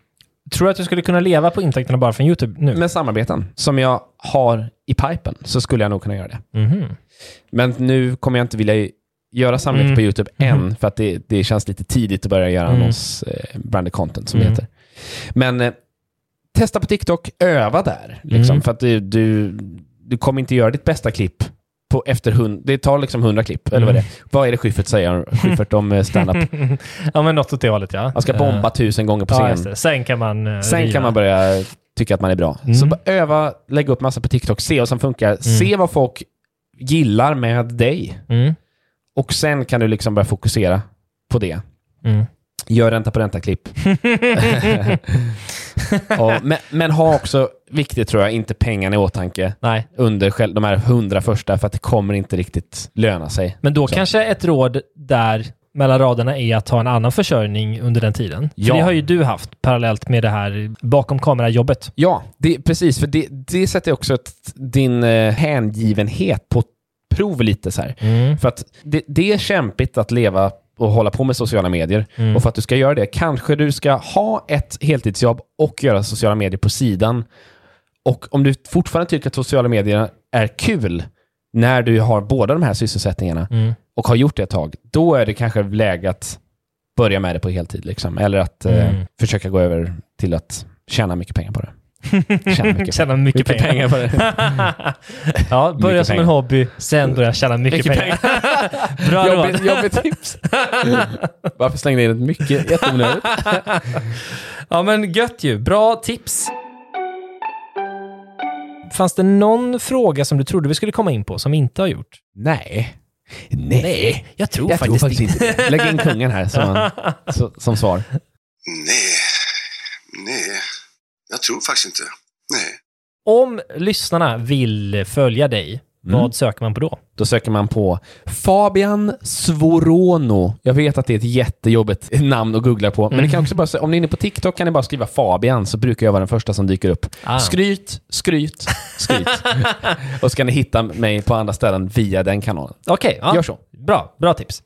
Tror du att du skulle kunna leva på intäkterna bara från YouTube nu? Med samarbeten som jag har i pipen så skulle jag nog kunna göra det. Mhm. Men nu kommer jag inte vilja göra samarbete Mm. på YouTube Mhm. än, för att det, det känns lite tidigt att börja göra Mm. annons eh, branded content som Mm. det heter. Men eh, testa på TikTok, öva där. Liksom, Mm. För att du, du, du kommer inte göra ditt bästa klipp på efter hund, det tar liksom 100 klipp, eller vad Mm. det är. Vad är det Schyffert säger Schyffert om eh, standup? ja, men något åt det hållet ja. Man ska bomba tusen gånger på Ja, scen. det. Sen kan man eh, Sen riva. kan man börja tycka att man är bra. Mm. Så bara öva, lägga upp massa på TikTok, se vad som funkar, se vad folk gillar med dig. Och sen kan du liksom börja fokusera på det. Mm. Gör ränta på ränta-klipp. Men, men ha också, viktigt tror jag, inte pengarna i åtanke Nej, under själv, de här hundra första, för att det kommer inte riktigt löna sig. men då Så. kanske ett råd där mellan raderna är att ha en annan försörjning under den tiden. För Ja. det har ju du haft parallellt med det här bakom kamerajobbet. Ja, det, precis, för det, det sätter också ett, din eh, hängivenhet på prov lite så här. Mm. För att det, det är kämpigt att leva och hålla på med sociala medier. Mm. Och för att du ska göra det, kanske du ska ha ett heltidsjobb och göra sociala medier på sidan. Och om du fortfarande tycker att sociala medier är kul, när du har båda de här sysselsättningarna Mm. och har gjort det ett tag, då är det kanske läge att börja med det på heltid. Liksom. Eller att eh, Mm. försöka gå över till att tjäna mycket pengar på det. Tjäna mycket, Tjäna mycket, mycket pengar. pengar på det. ja, börja Mycket som pengar. en hobby, sen börja tjäna mycket, Mycket pengar. Bra Jobbigt, jobbigt tips. Varför slängde jag in ett mycket jätteonödigt? Ja, men gött ju. Bra tips. Fanns det någon fråga som du trodde vi skulle komma in på som vi inte har gjort? Nej. Nej. jag tror Jag tror faktiskt inte. Lägg in kungen här som, som svar. Nej, nej, jag tror faktiskt inte. Nej. Om lyssnarna vill följa dig, Mm. vad söker man på då? Då söker man på Fabian Svorono. Jag vet att det är ett jättejobbigt namn att googla på, men Mm. det kan också bara, om ni är inne på TikTok kan ni bara skriva Fabian så brukar jag vara den första som dyker upp. Ah. Skryt, skryt, skryt. och så kan ni hitta mig på andra ställen via den kanalen. Okej, ja. Gör så. Bra, bra tips.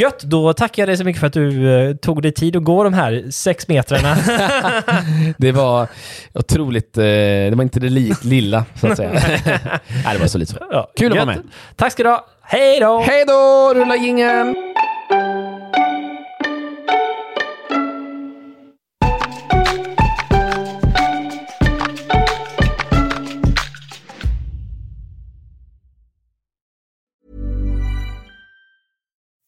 Gött, då tackar jag dig så mycket för att du eh, tog dig tid att gå de här sex metrarna. Det var otroligt, eh, det var inte det li- lilla så att säga. Nej, det var så lite så. Ja, Kul att vara gött. med. Tack ska du ha. Hej då! Hej då, rulla jingeln!